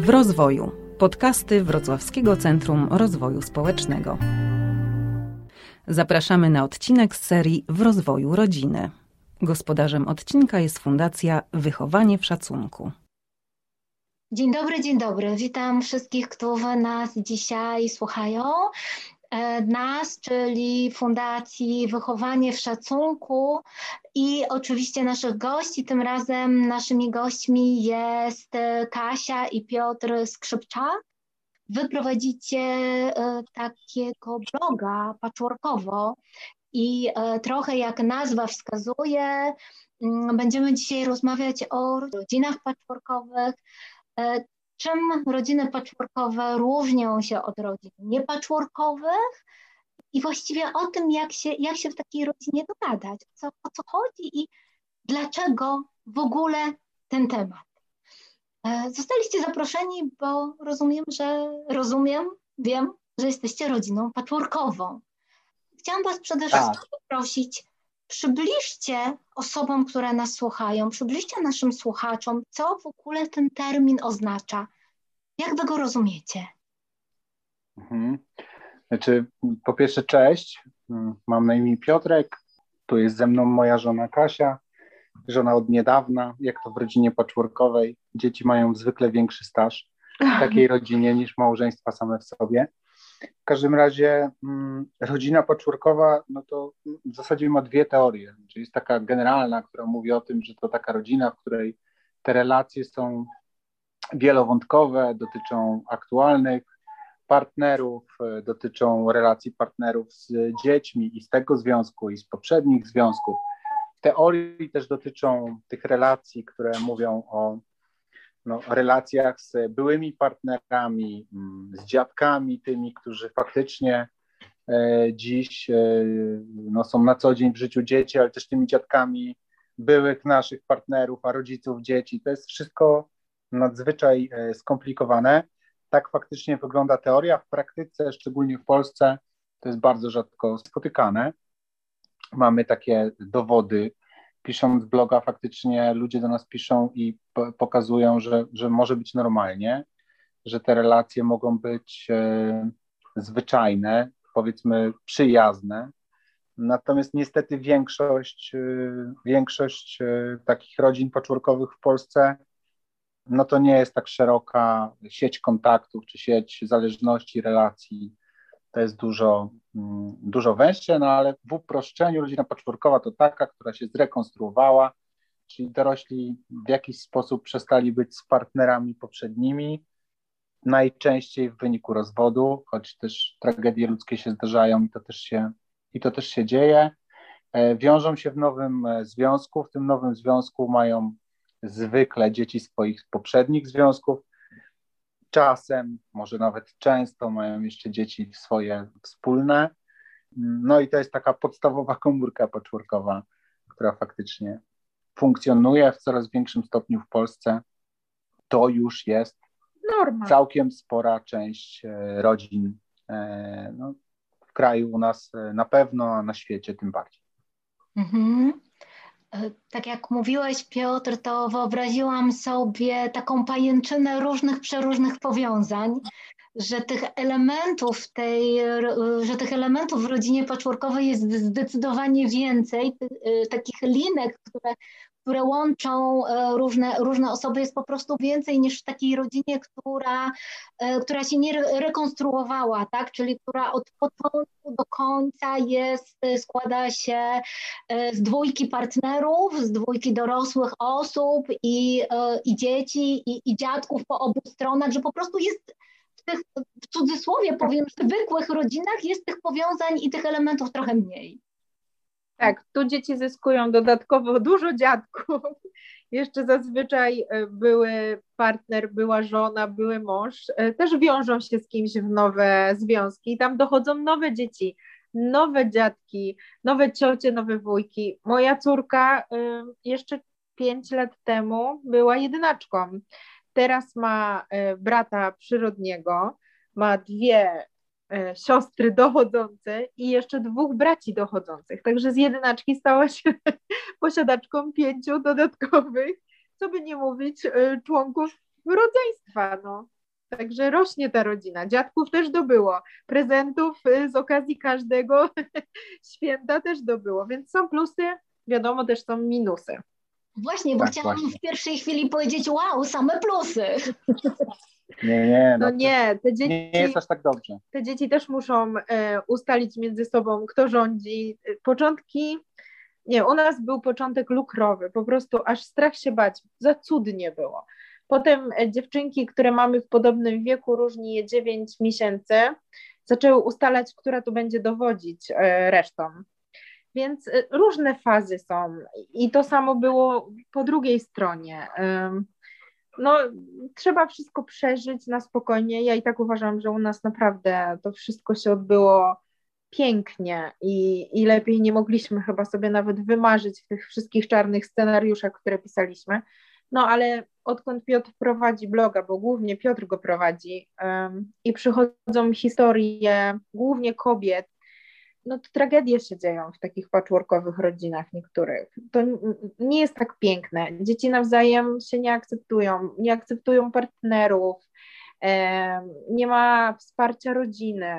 W rozwoju. Podcasty Wrocławskiego Centrum Rozwoju Społecznego. Zapraszamy na odcinek z serii W rozwoju rodziny. Gospodarzem odcinka jest Fundacja Wychowanie w Szacunku. Dzień dobry, dzień dobry. Witam wszystkich, którzy nas dzisiaj słuchają. E, nas, czyli Fundacji Wychowanie w Szacunku i oczywiście naszych gości. Tym razem naszymi gośćmi jest e, Kasia i Piotr Skrzypczak. Wy prowadzicie e, takiego bloga patchworkowo i trochę jak nazwa wskazuje, mm, będziemy dzisiaj rozmawiać o rodzinach patchworkowych, czym rodziny patchworkowe różnią się od rodzin niepatchworkowych i właściwie o tym, jak się, jak się w takiej rodzinie dogadać, co, o co chodzi i dlaczego w ogóle ten temat. E, zostaliście zaproszeni, bo rozumiem, że rozumiem, wiem, że jesteście rodziną patchworkową. Chciałam Was przede tak. wszystkim poprosić, przybliżcie osobom, które nas słuchają, przybliżcie naszym słuchaczom, co w ogóle ten termin oznacza. Jak wy go rozumiecie? Mhm. Znaczy, po pierwsze, cześć. Mam na imię Piotrek. Tu jest ze mną moja żona Kasia. Żona od niedawna, jak to w rodzinie patchworkowej. Dzieci mają zwykle większy staż w takiej rodzinie niż małżeństwa same w sobie. W każdym razie mm, rodzina patchworkowa, no to w zasadzie ma dwie teorie. Czyli jest taka generalna, która mówi o tym, że to taka rodzina, w której te relacje są wielowątkowe, dotyczą aktualnych partnerów, e, dotyczą relacji partnerów z dziećmi i z tego związku, i z poprzednich związków. W teorii też dotyczą tych relacji, które mówią o no, relacjach z byłymi partnerami, mm, z dziadkami, tymi, którzy faktycznie e, dziś e, no, są na co dzień w życiu dzieci, ale też tymi dziadkami byłych naszych partnerów, a rodziców dzieci. To jest wszystko nadzwyczaj e, skomplikowane. Tak faktycznie wygląda teoria. W praktyce, szczególnie w Polsce, to jest bardzo rzadko spotykane. Mamy takie dowody. Pisząc bloga, faktycznie ludzie do nas piszą i pokazują, że, że może być normalnie, że te relacje mogą być e, zwyczajne, powiedzmy przyjazne. Natomiast niestety większość, e, większość takich rodzin patchworkowych w Polsce no to nie jest tak szeroka sieć kontaktów czy sieć zależności, relacji. To jest dużo, mm, dużo węższe, no ale w uproszczeniu rodzina patchworkowa to taka, która się zrekonstruowała, czyli dorośli w jakiś sposób przestali być z partnerami poprzednimi, najczęściej w wyniku rozwodu, choć też tragedie ludzkie się zdarzają i to też się, i to też się dzieje. E, wiążą się w nowym e, związku, w tym nowym związku mają zwykle dzieci swoich poprzednich związków. Czasem, może nawet często mają jeszcze dzieci swoje wspólne. No i to jest taka podstawowa komórka patchworkowa, która faktycznie funkcjonuje w coraz większym stopniu w Polsce. To już jest Norma. całkiem spora część e, rodzin e, no, w kraju u nas e, na pewno, a na świecie tym bardziej. Mhm. E, tak jak mówiłeś, Piotr, to wyobraziłam sobie taką pajęczynę różnych, przeróżnych powiązań, że tych elementów tej, że tych elementów w rodzinie patchworkowej jest zdecydowanie więcej, e, takich linek, które które łączą e, różne, różne osoby, jest po prostu więcej niż w takiej rodzinie, która, e, która się nie rekonstruowała, tak? czyli która od początku do końca jest, e, składa się z dwójki partnerów, z dwójki dorosłych osób i, i dzieci, i, i dziadków po obu stronach, że po prostu jest w tych, w cudzysłowie powiem, zwykłych rodzinach jest tych powiązań i tych elementów trochę mniej. Tak, tu dzieci zyskują dodatkowo dużo dziadków. Jeszcze zazwyczaj e, były partner, była żona, były mąż, e, też wiążą się z kimś w nowe związki i tam dochodzą nowe dzieci, nowe dziadki, nowe ciocie, nowe wujki. Moja córka e, jeszcze pięć lat temu była jedynaczką. Teraz ma brata przyrodniego, ma dwie siostry dochodzące i jeszcze dwóch braci dochodzących. Także z jedynaczki stała się posiadaczką pięciu dodatkowych, co by nie mówić, e, członków rodzeństwa, no. Także rośnie ta rodzina. Dziadków też dobyło. Prezentów y, z okazji każdego święta też dobyło. Więc są plusy, wiadomo, też są minusy. Właśnie, bo tak, chciałam właśnie. w pierwszej chwili powiedzieć, wow, same plusy. Nie, nie. No, no nie, te dzieci. Nie jest aż tak dobrze. Te dzieci też muszą e, ustalić między sobą, kto rządzi. Początki. Nie, u nas był początek lukrowy, po prostu aż strach się bać, za cudnie było. Potem e, dziewczynki, które mamy w podobnym wieku, różni je 9 miesięcy, zaczęły ustalać, która tu będzie dowodzić e, resztą. Więc e, różne fazy są i to samo było po drugiej stronie. No, trzeba wszystko przeżyć na spokojnie. Ja i tak uważam, że u nas naprawdę to wszystko się odbyło pięknie i, i lepiej nie mogliśmy chyba sobie nawet wymarzyć tych wszystkich czarnych scenariuszach, które pisaliśmy. No ale odkąd Piotr prowadzi bloga, bo głównie Piotr go prowadzi um, i przychodzą historie głównie kobiet, no to tragedie się dzieją w takich patchworkowych rodzinach niektórych. To nie jest tak piękne. Dzieci nawzajem się nie akceptują, nie akceptują partnerów, nie ma wsparcia rodziny,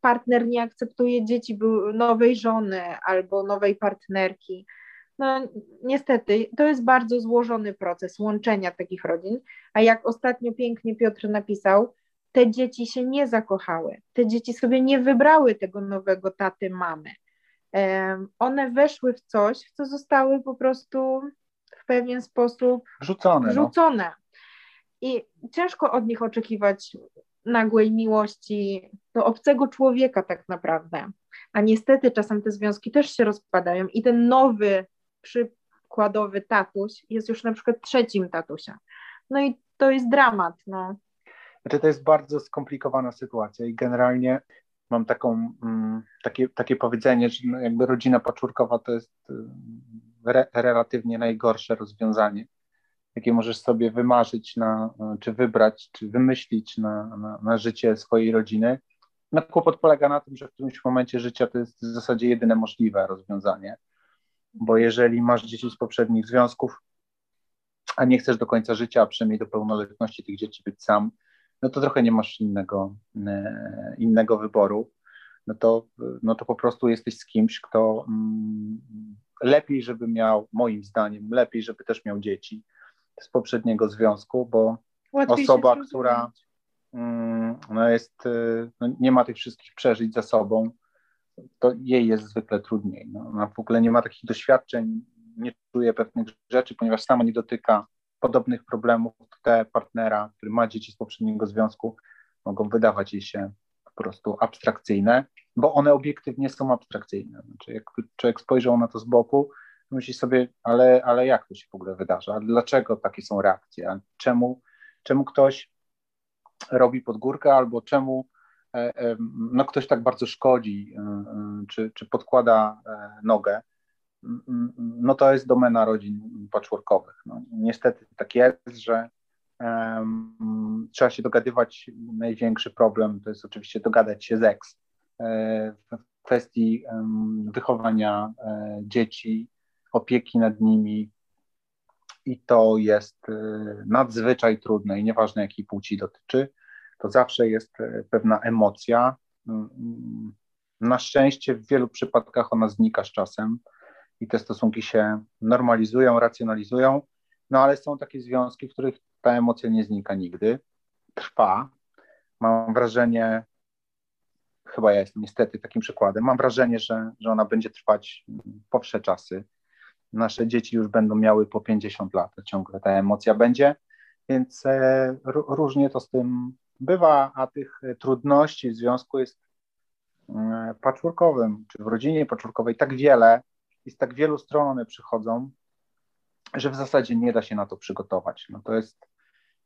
partner nie akceptuje dzieci nowej żony albo nowej partnerki. No niestety, to jest bardzo złożony proces łączenia takich rodzin, a jak ostatnio pięknie Piotr napisał, te dzieci się nie zakochały, te dzieci sobie nie wybrały tego nowego taty, mamy. One weszły w coś, w co zostały po prostu w pewien sposób wrzucone. wrzucone. No. I ciężko od nich oczekiwać nagłej miłości do obcego człowieka tak naprawdę. A niestety czasem te związki też się rozpadają i ten nowy przykładowy tatuś jest już na przykład trzecim tatusiem. No i to jest dramat. No. Znaczy to jest bardzo skomplikowana sytuacja i generalnie mam taką, mm, takie, takie powiedzenie, że no jakby rodzina paczurkowa to jest y, re, relatywnie najgorsze rozwiązanie, jakie możesz sobie wymarzyć, na, czy wybrać, czy wymyślić na, na, na życie swojej rodziny. No kłopot polega na tym, że w którymś momencie życia to jest w zasadzie jedyne możliwe rozwiązanie bo jeżeli masz dzieci z poprzednich związków, a nie chcesz do końca życia, a przynajmniej do pełnoletności tych dzieci być sam, no to trochę nie masz innego, e, innego wyboru. No to, no to po prostu jesteś z kimś, kto mm, lepiej, żeby miał, moim zdaniem, lepiej, żeby też miał dzieci z poprzedniego związku, bo Łatwiej osoba, która mm, no jest, e, no nie ma tych wszystkich przeżyć za sobą, to jej jest zwykle trudniej. No, ona w ogóle nie ma takich doświadczeń, nie czuje pewnych rzeczy, ponieważ sama nie dotyka podobnych problemów, te partnera, który ma dzieci z poprzedniego związku, mogą wydawać jej się po prostu abstrakcyjne, bo one obiektywnie są abstrakcyjne. Znaczy, jak człowiek spojrzał na to z boku, myśli sobie, ale, ale jak to się w ogóle wydarza? Dlaczego takie są reakcje? A czemu, czemu ktoś robi podgórkę, albo czemu E, e, no ktoś tak bardzo szkodzi, e, czy, czy podkłada nogę, no to jest domena rodzin patchworkowych. No, niestety tak jest, że um, trzeba się dogadywać. Największy problem to jest oczywiście dogadać się z ex w kwestii um, wychowania dzieci, opieki nad nimi. I to jest nadzwyczaj trudne i nieważne jakiej płci dotyczy to zawsze jest e, pewna emocja. Mm, mm, na szczęście w wielu przypadkach ona znika z czasem i te stosunki się normalizują, racjonalizują, no ale są takie związki, w których ta emocja nie znika nigdy, trwa. Mam wrażenie, chyba ja jestem niestety takim przykładem, mam wrażenie, że, że ona będzie trwać po wsze czasy. Nasze dzieci już będą miały po 50 lat, ciągle ta emocja będzie, więc e, różnie to z tym bywa, a tych trudności w związku jest e, patchworkowym, czy w rodzinie patchworkowej tak wiele i z tak wielu stron one przychodzą, że w zasadzie nie da się na to przygotować. No to jest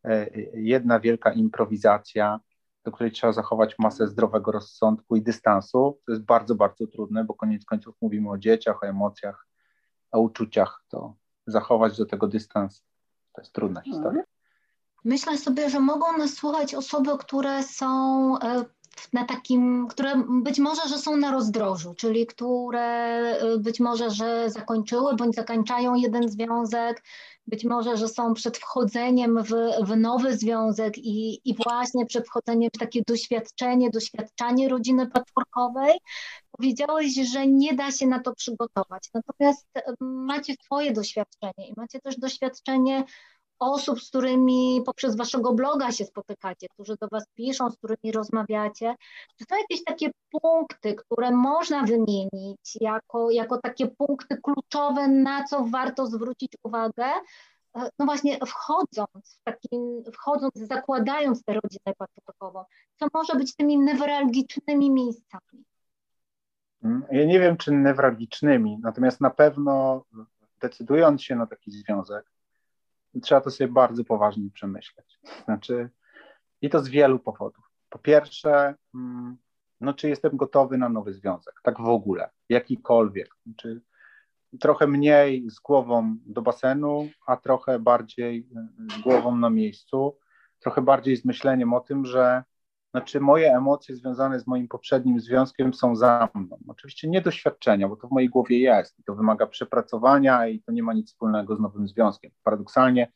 e, jedna wielka improwizacja, do której trzeba zachować masę zdrowego rozsądku i dystansu. To jest bardzo, bardzo trudne, bo koniec końców mówimy o dzieciach, o emocjach, o uczuciach. To zachować do tego dystans to jest trudna historia. Myślę sobie, że mogą nas słuchać osoby, które są e, na takim, które być może, że są na rozdrożu, czyli które być może, że zakończyły bądź zakończają jeden związek, być może, że są przed wchodzeniem w, w nowy związek i, i właśnie przed wchodzeniem w takie doświadczenie, doświadczanie rodziny patchworkowej, powiedziałeś, że nie da się na to przygotować. Natomiast macie swoje doświadczenie i macie też doświadczenie osób, z którymi poprzez waszego bloga się spotykacie, którzy do was piszą, z którymi rozmawiacie. Czy są jakieś takie punkty, które można wymienić jako, jako takie punkty kluczowe, na co warto zwrócić uwagę? E, no właśnie wchodząc w takim, wchodząc, zakładając tę rodzinę patologową, co może być tymi newralgicznymi miejscami? Mm, ja nie wiem, czy newralgicznymi, natomiast na pewno decydując się na taki związek, trzeba to sobie bardzo poważnie przemyśleć. Znaczy, i to z wielu powodów. Po pierwsze, mm, no, czy jestem gotowy na nowy związek, tak w ogóle, jakikolwiek. Czy trochę mniej z głową do basenu, a trochę bardziej z głową na miejscu, trochę bardziej z myśleniem o tym, że znaczy moje emocje związane z moim poprzednim związkiem są za mną. Oczywiście nie doświadczenia, bo to w mojej głowie jest i to wymaga przepracowania i to nie ma nic wspólnego z nowym związkiem. Paradoksalnie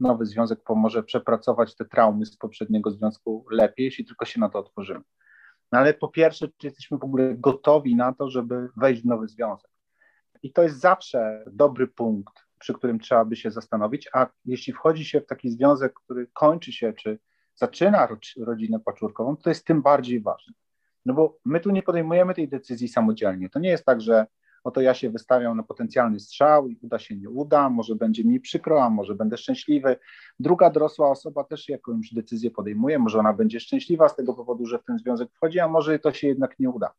nowy związek pomoże przepracować te traumy z poprzedniego związku lepiej, jeśli tylko się na to otworzymy. No ale po pierwsze, czy jesteśmy w ogóle gotowi na to, żeby wejść w nowy związek? I to jest zawsze dobry punkt, przy którym trzeba by się zastanowić, a jeśli wchodzi się w taki związek, który kończy się, czy zaczyna rodzinę patchworkową, to jest tym bardziej ważne. No bo my tu nie podejmujemy tej decyzji samodzielnie. To nie jest tak, że oto ja się wystawiam na potencjalny strzał i uda się, nie uda, może będzie mi przykro, a może będę szczęśliwy. Druga dorosła osoba też jakąś decyzję podejmuje, może ona będzie szczęśliwa z tego powodu, że w ten związek wchodzi, a może to się jednak nie uda.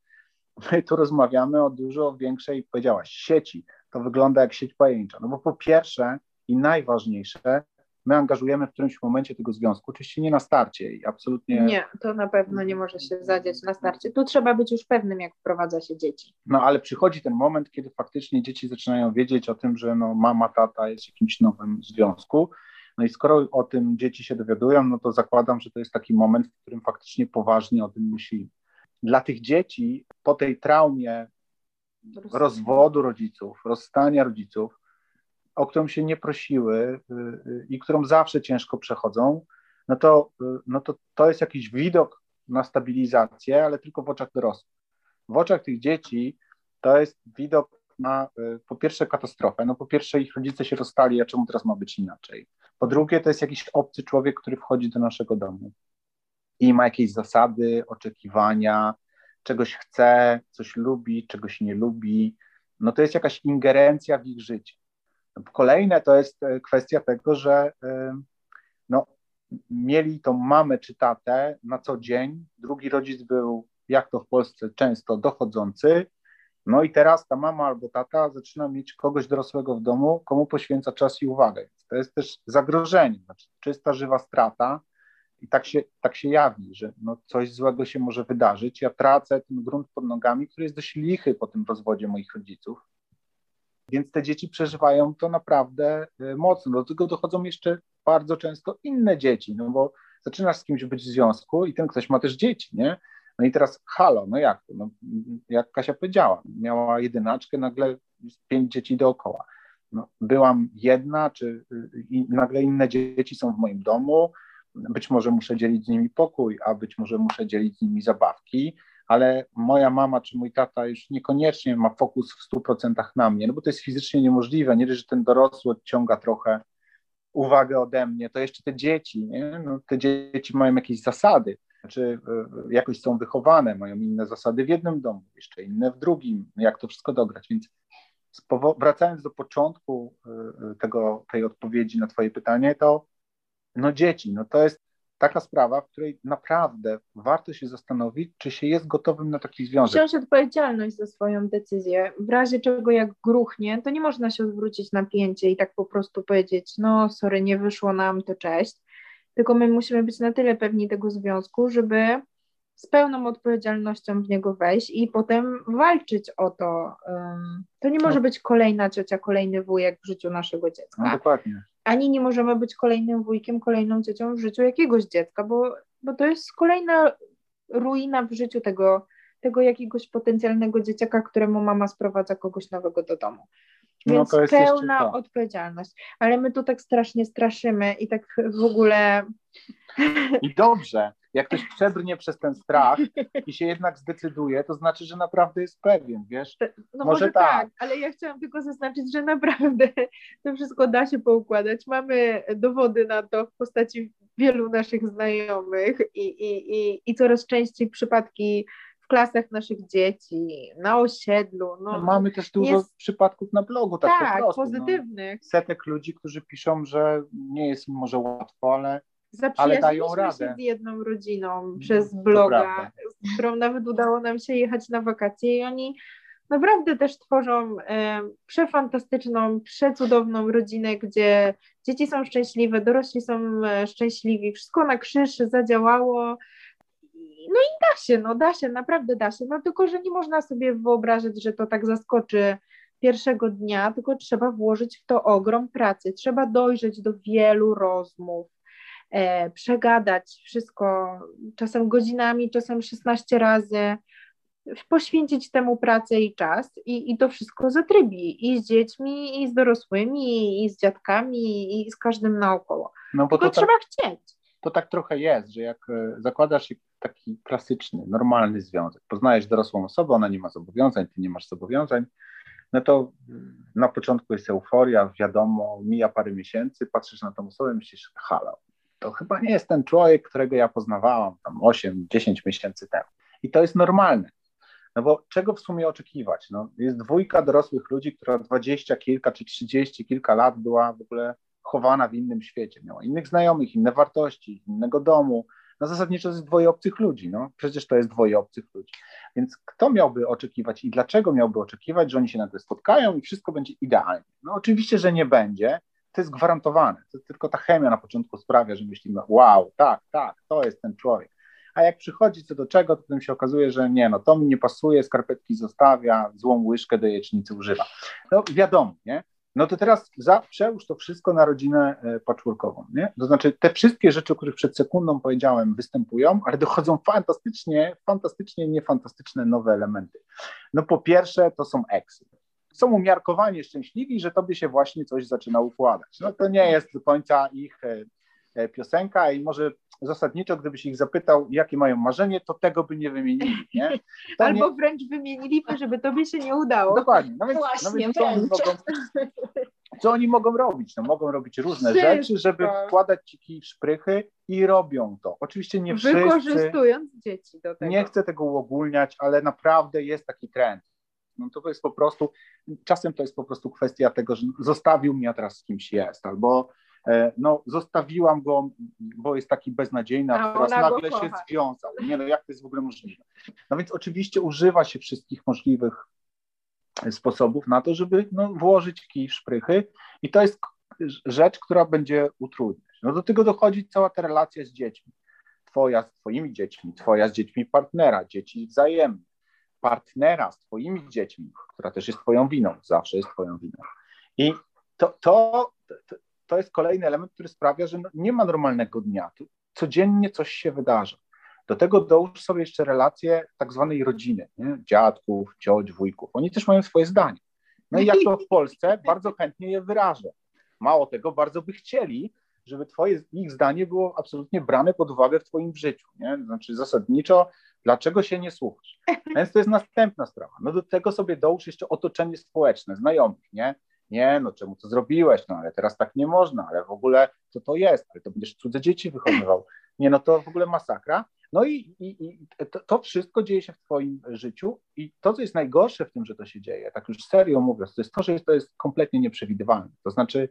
My tu rozmawiamy o dużo większej, powiedziałaś, sieci. To wygląda jak sieć pajęcza. No bo po pierwsze i najważniejsze, my angażujemy w którymś momencie tego związku, oczywiście nie na starcie i absolutnie... Nie, to na pewno nie może się zadziać na starcie. Tu trzeba być już pewnym, jak wprowadza się dzieci. No ale przychodzi ten moment, kiedy faktycznie dzieci zaczynają wiedzieć o tym, że no, mama, tata jest w jakimś nowym związku, no i skoro o tym dzieci się dowiadują, no to zakładam, że to jest taki moment, w którym faktycznie poważnie o tym myślimy. Dla tych dzieci po tej traumie rozwodu rodziców, rozstania rodziców, o którą się nie prosiły y, y, i którą zawsze ciężko przechodzą, no to, y, no to to jest jakiś widok na stabilizację, ale tylko w oczach dorosłych. W oczach tych dzieci to jest widok na po pierwsze katastrofę, no po pierwsze ich rodzice się rozstali, a czemu teraz ma być inaczej? Po drugie to jest jakiś obcy człowiek, który wchodzi do naszego domu i ma jakieś zasady, oczekiwania, czegoś chce, coś lubi, czegoś nie lubi, no to jest jakaś ingerencja w ich życie. Kolejne to jest e, kwestia tego, że e, no, mieli tą mamę czy tatę na co dzień, drugi rodzic był, jak to w Polsce często, dochodzący, no i teraz ta mama albo tata zaczyna mieć kogoś dorosłego w domu, komu poświęca czas i uwagę. To jest też zagrożenie, znaczy czysta, żywa strata i tak się, tak się jawi, że no coś złego się może wydarzyć. Ja tracę ten grunt pod nogami, który jest dość lichy po tym rozwodzie moich rodziców. Więc te dzieci przeżywają to naprawdę y, mocno. Do tego dochodzą jeszcze bardzo często inne dzieci, no bo zaczynasz z kimś być w związku i ten ktoś ma też dzieci, nie? No i teraz halo, no jak to? No, jak Kasia powiedziała, miała jedynaczkę, nagle pięć dzieci dookoła. No, byłam jedna, czy y, i nagle inne dzieci są w moim domu, być może muszę dzielić z nimi pokój, a być może muszę dzielić z nimi zabawki, ale moja mama czy mój tata już niekoniecznie ma fokus w 100% na mnie, no bo to jest fizycznie niemożliwe. Nie, że ten dorosły odciąga trochę uwagę ode mnie, to jeszcze te dzieci, nie? No, te dzieci mają jakieś zasady, czy e, jakoś są wychowane, mają inne zasady w jednym domu, jeszcze inne w drugim, no, jak to wszystko dograć. Więc wracając do początku e, e, tego, tej odpowiedzi na Twoje pytanie, to no dzieci, no to jest taka sprawa, w której naprawdę warto się zastanowić, czy się jest gotowym na taki związek. Wziąć odpowiedzialność za swoją decyzję. W razie czego jak gruchnie, to nie można się odwrócić na pięcie i tak po prostu powiedzieć, no sorry, nie wyszło nam, to cześć. Tylko my musimy być na tyle pewni tego związku, żeby z pełną odpowiedzialnością w niego wejść i potem walczyć o to. To nie może no. być kolejna ciocia, kolejny wujek w życiu naszego dziecka. No, dokładnie ani nie możemy być kolejnym wujkiem, kolejną ciocią w życiu jakiegoś dziecka, bo, bo to jest kolejna ruina w życiu tego, tego jakiegoś potencjalnego dzieciaka, któremu mama sprowadza kogoś nowego do domu. No Więc no pełna odpowiedzialność. Ale my tu tak strasznie straszymy i tak w ogóle. I dobrze. Jak ktoś przebrnie przez ten strach i się jednak zdecyduje, to znaczy, że naprawdę jest pewien, wiesz? No może, może tak. tak, ale ja chciałam tylko zaznaczyć, że naprawdę to wszystko da się poukładać. Mamy dowody na to w postaci wielu naszych znajomych i, i, i, i coraz częściej przypadki klasach naszych dzieci, na osiedlu. No, no mamy też dużo jest... przypadków na blogu, tak, tak po prostu, no. pozytywnych. No. Setek ludzi, którzy piszą, że nie jest im może łatwo, ale, radę. się z jedną rodziną mm, przez bloga, z którą nawet udało nam się jechać na wakacje i oni naprawdę też tworzą e, przefantastyczną, przecudowną rodzinę, gdzie dzieci są szczęśliwe, dorośli są e, szczęśliwi, wszystko na krzyż zadziałało, no i da się, no da się, naprawdę da się, no tylko, że nie można sobie wyobrażać, że to tak zaskoczy pierwszego dnia, tylko trzeba włożyć w to ogrom pracy, trzeba dojrzeć do wielu rozmów, przegadać wszystko, czasem godzinami, czasem 16 razy, poświęcić temu pracę i czas i, i to wszystko zatrybi i z dziećmi, i z dorosłymi, i z dziadkami, i z każdym naokoło. No bo Tylko to trzeba tak, chcieć. To tak trochę jest, że jak e, zakładasz taki klasyczny, normalny związek. Poznajesz dorosłą osobę, ona nie ma zobowiązań, ty nie masz zobowiązań, no to na początku jest euforia, wiadomo, mija parę miesięcy, patrzysz na tą osobę i myślisz, halo, to chyba nie jest ten człowiek, którego ja poznawałam tam 8-10 miesięcy temu. I to jest normalne. No bo czego w sumie oczekiwać? No, jest dwójka dorosłych ludzi, która dwadzieścia kilka czy trzydzieści kilka lat była w ogóle chowana w innym świecie. Miała innych znajomych, inne wartości, innego domu, no zasadniczo to jest dwoje obcych ludzi, no przecież to jest dwoje obcych ludzi. Więc kto miałby oczekiwać i dlaczego miałby oczekiwać, że oni się nagle spotkają i wszystko będzie idealnie? No oczywiście, że nie będzie, to jest gwarantowane. To tylko ta chemia na początku sprawia, że myślimy, wow, tak, tak, to jest ten człowiek. A jak przychodzi co do czego, to potem się okazuje, że nie, no to mi nie pasuje, skarpetki zostawia, złą łyżkę do jajecznicy używa. No wiadomo, nie? No to teraz za, przełóż to wszystko na rodzinę e, patchworkową, nie? To znaczy te wszystkie rzeczy, o których przed sekundą powiedziałem, występują, ale dochodzą fantastycznie, fantastycznie niefantastyczne nowe elementy. No po pierwsze to są eksy. Są umiarkowanie szczęśliwi, że tobie się właśnie coś zaczyna układać. No to nie jest do końca ich e, e, piosenka i może zasadniczo, gdybyś ich zapytał, jakie mają marzenie, to tego by nie wymienili. Nie? Albo nie... wręcz wymieniliby, żeby tobie się nie udało. Dokładnie. No więc, Właśnie, no więc co, oni mogą, co oni mogą robić? No, mogą robić różne Wszystko. rzeczy, żeby wkładać ci kij w szprychy i robią to. Oczywiście nie wszyscy. Wykorzystując dzieci do tego. Nie chcę tego uogólniać, ale naprawdę jest taki trend. No to jest po prostu, czasem to jest po prostu kwestia tego, że zostawił mnie, a teraz z kimś jest, albo E, no zostawiłam go, bo jest taki beznadziejny, a teraz nagle się związał. Nie no, jak to jest w ogóle możliwe? No więc oczywiście używa się wszystkich możliwych sposobów na to, żeby no, włożyć kij w szprychy i to jest rzecz, która będzie utrudniać. No do tego dochodzi cała ta relacja z dziećmi. Twoja z twoimi dziećmi, twoja z dziećmi partnera, dzieci wzajemne, partnera z twoimi dziećmi, która też jest twoją winą, zawsze jest twoją winą. I to, to, to, jest kolejny element, który sprawia, że no, nie ma normalnego dnia. Tu codziennie coś się wydarza. Do tego dołóż sobie jeszcze relacje tak zwanej rodziny, nie? dziadków, cioć, wujków. Oni też mają swoje zdanie. No i jak to w Polsce, bardzo chętnie je wyrażę. Mało tego, bardzo by chcieli, żeby twoje, ich zdanie było absolutnie brane pod uwagę w twoim życiu. Nie? Znaczy zasadniczo, dlaczego się nie słuchasz? Więc to jest następna sprawa. No do tego sobie dołóż jeszcze otoczenie społeczne, znajomych, nie? nie, no czemu to zrobiłeś, no ale teraz tak nie można, ale w ogóle co to jest, ale to będziesz cudze dzieci wychowywał. Nie, no to w ogóle masakra. No i, i, i to, to, wszystko dzieje się w Twoim życiu i to, co jest najgorsze w tym, że to się dzieje, tak już serio mówiąc, to jest to, że to jest kompletnie nieprzewidywalne. To znaczy,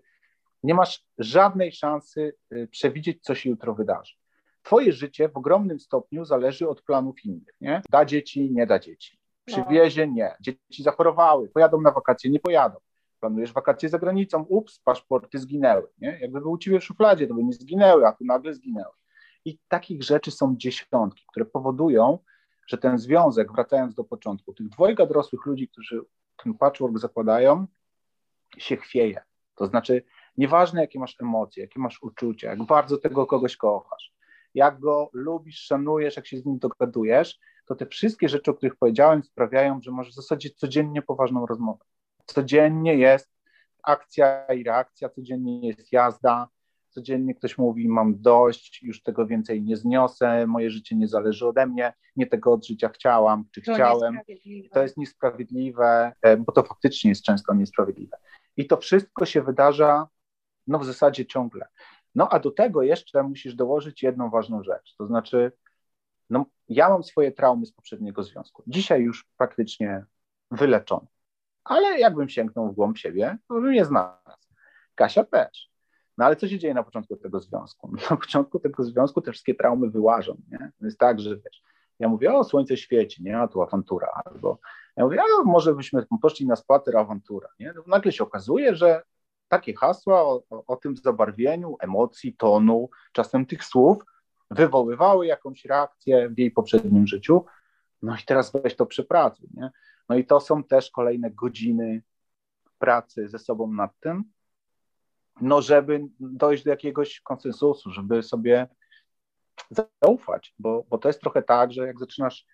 nie masz żadnej szansy y, przewidzieć, co się jutro wydarzy. Twoje życie w ogromnym stopniu zależy od planów innych. Nie? Da dzieci, nie da dzieci. Przywiezie, nie. Dzieci zachorowały, pojadą na wakacje, nie pojadą planujesz wakacje za granicą, ups, paszporty zginęły, nie? Jakby były u ciebie w szufladzie, to by nie zginęły, a tu nagle zginęły. I takich rzeczy są dziesiątki, które powodują, że ten związek, wracając do początku, tych dwojga dorosłych ludzi, którzy ten patchwork zakładają, się chwieje. To znaczy, nieważne jakie masz emocje, jakie masz uczucia, jak bardzo tego kogoś kochasz, jak go lubisz, szanujesz, jak się z nim dogadujesz, to te wszystkie rzeczy, o których powiedziałem, sprawiają, że możesz w zasadzie codziennie poważną rozmowę. Codziennie jest akcja i reakcja, codziennie jest jazda, codziennie ktoś mówi, mam dość, już tego więcej nie zniosę, moje życie nie zależy ode mnie, nie tego od życia chciałam, czy to chciałem. To jest niesprawiedliwe, e, bo to faktycznie jest często niesprawiedliwe. I to wszystko się wydarza, no w zasadzie ciągle. No a do tego jeszcze musisz dołożyć jedną ważną rzecz, to znaczy, no ja mam swoje traumy z poprzedniego związku. Dzisiaj już praktycznie wyleczone. Ale jakbym sięgnął w głąb siebie, to bym je znalazł. Kasia też. No ale co się dzieje na początku tego związku? Na początku tego związku te wszystkie traumy wyłażą, nie? Jest tak, że wiesz, ja mówię, o słońce świeci, nie, a tu awantura, albo ja mówię, a może byśmy poszli na spacer, awantura, nie? No, nagle się okazuje, że takie hasła o, o, tym zabarwieniu emocji, tonu, czasem tych słów wywoływały jakąś reakcję w jej poprzednim życiu, no i teraz weź to przepracuj, nie? No i to są też kolejne godziny pracy ze sobą nad tym, no żeby dojść do jakiegoś konsensusu, żeby sobie zaufać, bo, bo to jest trochę tak, że jak zaczynasz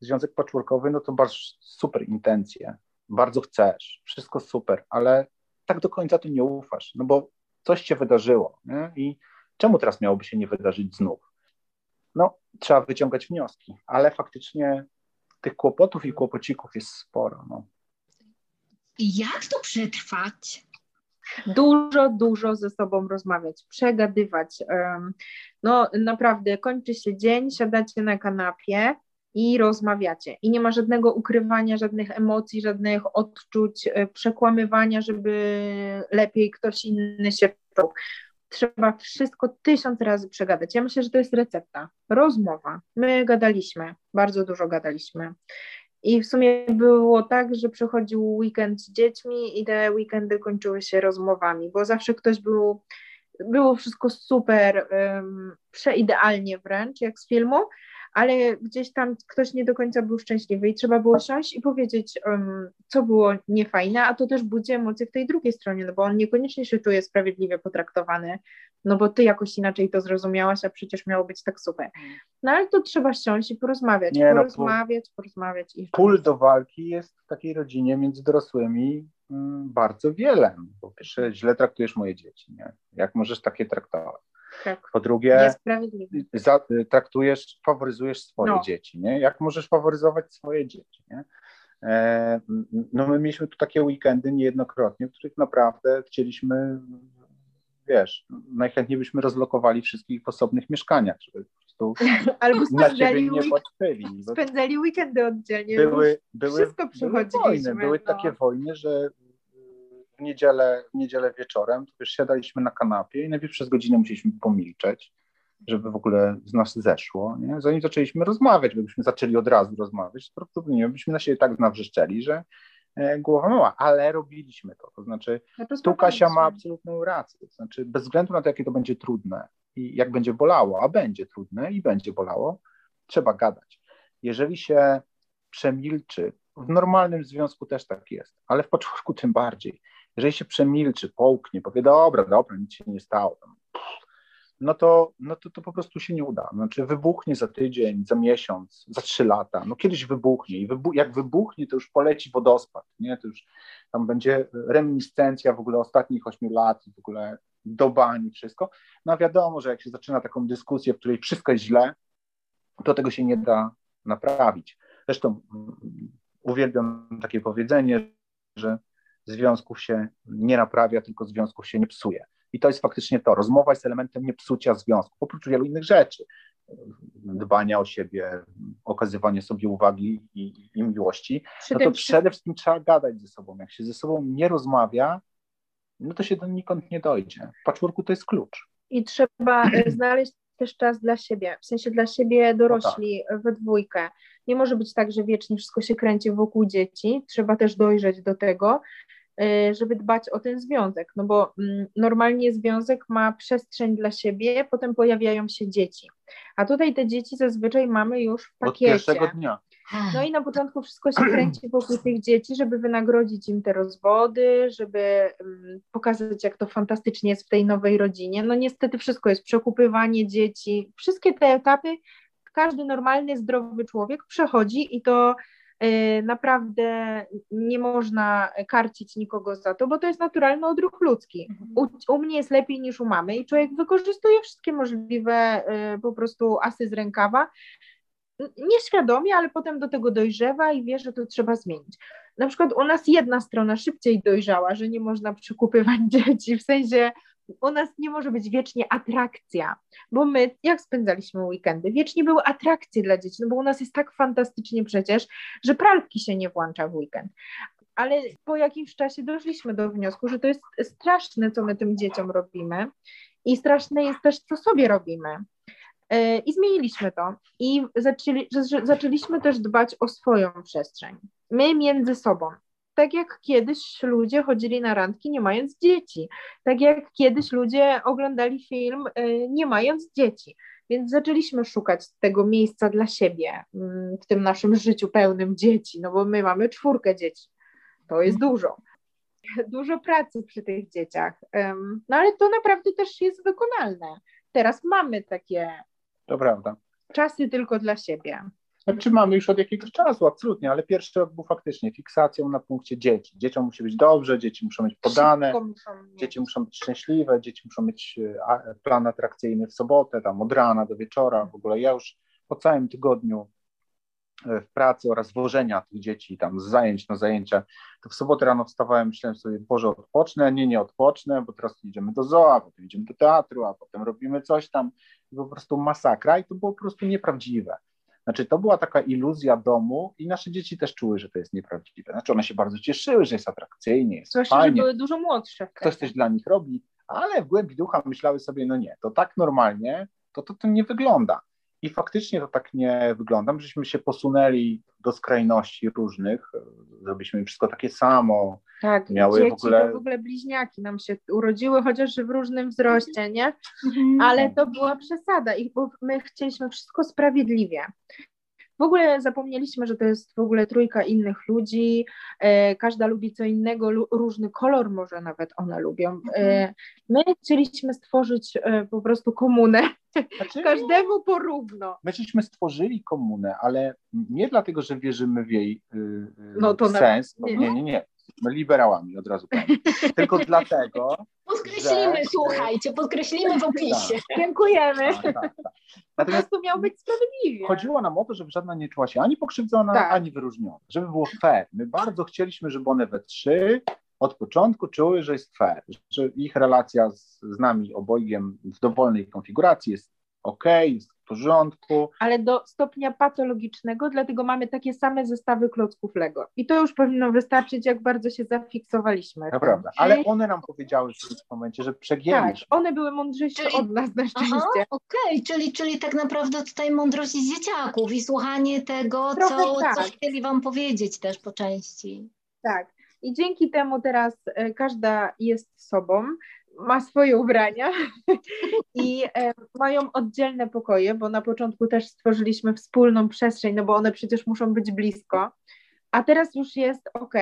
związek patchworkowy, no to masz super intencje, bardzo chcesz, wszystko super, ale tak do końca ty nie ufasz, no bo coś się wydarzyło nie? i czemu teraz miałoby się nie wydarzyć znów? No, trzeba wyciągać wnioski, ale faktycznie tych kłopotów i kłopocików jest sporo. No. Jak to przetrwać? Dużo, dużo ze sobą rozmawiać, przegadywać. No naprawdę, kończy się dzień, siadacie na kanapie i rozmawiacie. I nie ma żadnego ukrywania, żadnych emocji, żadnych odczuć, e, przekłamywania, żeby lepiej ktoś inny się czuł. Trzeba wszystko tysiąc razy przegadać. Ja myślę, że to jest recepta. Rozmowa. My gadaliśmy, bardzo dużo gadaliśmy. I w sumie było tak, że przychodził weekend z dziećmi i te weekendy kończyły się rozmowami, bo zawsze ktoś był, było wszystko super, um, przeidealnie wręcz, jak z filmu, ale gdzieś tam ktoś nie do końca był szczęśliwy i trzeba było siąść i powiedzieć, um, co było niefajne, a to też budzi emocje w tej drugiej stronie, no bo on niekoniecznie się czuje sprawiedliwie potraktowany, no bo ty jakoś inaczej to zrozumiałaś, a przecież miało być tak super. No ale to trzeba siąść i porozmawiać, nie, porozmawiać, no, porozmawiać. I pól do walki jest w takiej rodzinie między dorosłymi mm, bardzo wiele. Po pierwsze, źle traktujesz moje dzieci, nie? Jak możesz takie traktować? Tak. Po drugie, za, traktujesz, faworyzujesz swoje no. dzieci, nie? Jak możesz faworyzować swoje dzieci, nie? E, no my mieliśmy tu takie weekendy niejednokrotnie, w których naprawdę chcieliśmy, wiesz, najchętniej byśmy rozlokowali wszystkich w osobnych mieszkaniach, żeby po prostu Albo na siebie nie patrzyli. Spędzali weekendy oddzielnie. Były, były, Wszystko były wojny, były no. takie wojny, że niedzielę, w niedzielę wieczorem, to wiesz, siadaliśmy na kanapie i najpierw przez godzinę musieliśmy pomilczeć, żeby w ogóle z nas zeszło, nie? Zanim zaczęliśmy rozmawiać, gdybyśmy zaczęli od razu rozmawiać, to prawdopodobnie byśmy na siebie tak nawrzeszczeli, że e, głowa mała, ale robiliśmy to, to znaczy tu Kasia ma absolutną rację, to znaczy bez względu na to, jakie to będzie trudne i jak będzie bolało, a będzie trudne i będzie bolało, trzeba gadać. Jeżeli się przemilczy, w normalnym związku też tak jest, ale w początku tym bardziej. Jeżeli się przemilczy, połknie, powie, dobra, dobra, nic się nie stało, no to, no to, to po prostu się nie uda. Znaczy wybuchnie za tydzień, za miesiąc, za trzy lata. No kiedyś wybuchnie i wybu jak wybuchnie, to już poleci wodospad, nie? To już tam będzie reminiscencja w ogóle ostatnich ośmiu lat, w ogóle do bani, wszystko. No wiadomo, że jak się zaczyna taką dyskusję, w której wszystko jest źle, to tego się nie da naprawić. Zresztą mm, uwielbiam takie powiedzenie, że związków się nie naprawia, tylko związków się nie psuje. I to jest faktycznie to. Rozmowa jest elementem niepsucia związku, oprócz wielu innych rzeczy. Dbania o siebie, okazywanie sobie uwagi i, i miłości. No to przede wszystkim trzeba gadać ze sobą. Jak się ze sobą nie rozmawia, no to się do nikąd nie dojdzie. W patchworku to jest klucz. I trzeba e, znaleźć też czas dla siebie, w sensie dla siebie dorośli no tak. we dwójkę. Nie może być tak, że wiecznie wszystko się kręci wokół dzieci, trzeba też dojrzeć do tego, y, żeby dbać o ten związek, no bo mm, normalnie związek ma przestrzeń dla siebie, potem pojawiają się dzieci, a tutaj te dzieci zazwyczaj mamy już w pakiecie. Od pierwszego dnia. No i na początku wszystko się kręci wokół tych dzieci, żeby wynagrodzić im te rozwody, żeby um, pokazać, jak to fantastycznie jest w tej nowej rodzinie. No niestety wszystko jest przekupywanie dzieci, wszystkie te etapy każdy normalny, zdrowy człowiek przechodzi i to y, naprawdę nie można karcić nikogo za to, bo to jest naturalny odruch ludzki. Mhm. U, u, mnie jest lepiej niż u mamy i człowiek wykorzystuje wszystkie możliwe y, po prostu asy z rękawa, nieświadomie, ale potem do tego dojrzewa i wie, że to trzeba zmienić. Na przykład u nas jedna strona szybciej dojrzała, że nie można przekupywać dzieci, w sensie u nas nie może być wiecznie atrakcja, bo my, jak spędzaliśmy weekendy, wiecznie były atrakcje dla dzieci, no bo u nas jest tak fantastycznie przecież, że pralki się nie włącza w weekend. Ale po jakimś czasie doszliśmy do wniosku, że to jest straszne, co my tym dzieciom robimy i straszne jest też, co sobie robimy. E, I zmieniliśmy to i zaczęli, zaczęliśmy też dbać o swoją przestrzeń. My między sobą tak jak kiedyś ludzie chodzili na randki nie mając dzieci, tak jak kiedyś ludzie oglądali film y, nie mając dzieci. Więc zaczęliśmy szukać tego miejsca dla siebie mm, w tym naszym życiu pełnym dzieci, no bo my mamy czwórkę dzieci. To jest dużo. Dużo pracy przy tych dzieciach. No ale to naprawdę też jest wykonalne. Teraz mamy takie to prawda. czasy tylko dla siebie. Znaczy mamy już od jakiegoś czasu, absolutnie, ale pierwszy rok był faktycznie fiksacją na punkcie dzieci. Dzieciom musi być dobrze, dzieci muszą być podane, muszą dzieci muszą być szczęśliwe, dzieci muszą mieć e, plan atrakcyjny w sobotę, tam od rana do wieczora. W ogóle ja już po całym tygodniu e, w pracy oraz wożenia tych dzieci tam z zajęć na zajęcia, to w sobotę rano wstawałem, myślałem sobie, Boże, odpocznę, nie, nie odpocznę, bo teraz idziemy do zoo, a potem idziemy do teatru, a potem robimy coś tam, I po prostu masakra i to było po prostu nieprawdziwe. Znaczy, to była taka iluzja domu i nasze dzieci też czuły, że to jest nieprawdziwe. Znaczy, one się bardzo cieszyły, że jest atrakcyjnie, jest Zwłaszcza, fajnie. że były dużo młodsze. Ktoś coś dla nich robi, ale w głębi ducha myślały sobie, no nie, to tak normalnie, to to, to nie wygląda. I faktycznie to tak nie wygląda. Żeśmy się posunęli do skrajności różnych, zrobiliśmy wszystko takie samo. Tak, miały dzieci w ogóle... to w ogóle bliźniaki nam się urodziły, chociaż w różnym wzroście, nie? Mhm. Ale to była przesada i my chcieliśmy wszystko sprawiedliwie. W ogóle zapomnieliśmy, że to jest w ogóle trójka innych ludzi, e, każda lubi co innego, różny kolor może nawet one lubią. E, mhm. my chcieliśmy stworzyć e, po prostu komunę, znaczy, każdemu porówno. My żeśmy stworzyli komunę, ale nie dlatego, że wierzymy w jej y, y, no sens. Na... Nie, nie, nie. My liberałami od razu powiem. Tylko dlatego. Podkreślimy, że... słuchajcie, podkreślimy w opisie. Tak, Dziękujemy. Tak, tak, tak. Natomiast to miał być sprawiedliwie. Chodziło nam o to, żeby żadna nie czuła się ani pokrzywdzona, tak. ani wyróżniona. Żeby było fair. My bardzo chcieliśmy, żeby one we trzy od początku czuły, że jest fair, że ich relacja z, z nami obojgiem w dowolnej konfiguracji jest ok, jest w porządku. Ale do stopnia patologicznego, dlatego mamy takie same zestawy klocków Lego. I to już powinno wystarczyć, jak bardzo się zafiksowaliśmy. Naprawdę, ale one nam powiedziały w tym momencie, że przegięli. Tak, one były mądrzejsze czyli... od nas na szczęście. Okej, okay. czyli, czyli tak naprawdę tutaj mądrość z dzieciaków i słuchanie tego, co, tak. co chcieli wam powiedzieć też po części. Tak. I dzięki temu teraz e, każda jest sobą, ma swoje ubrania i e, mają oddzielne pokoje, bo na początku też stworzyliśmy wspólną przestrzeń, no bo one przecież muszą być blisko, a teraz już jest ok.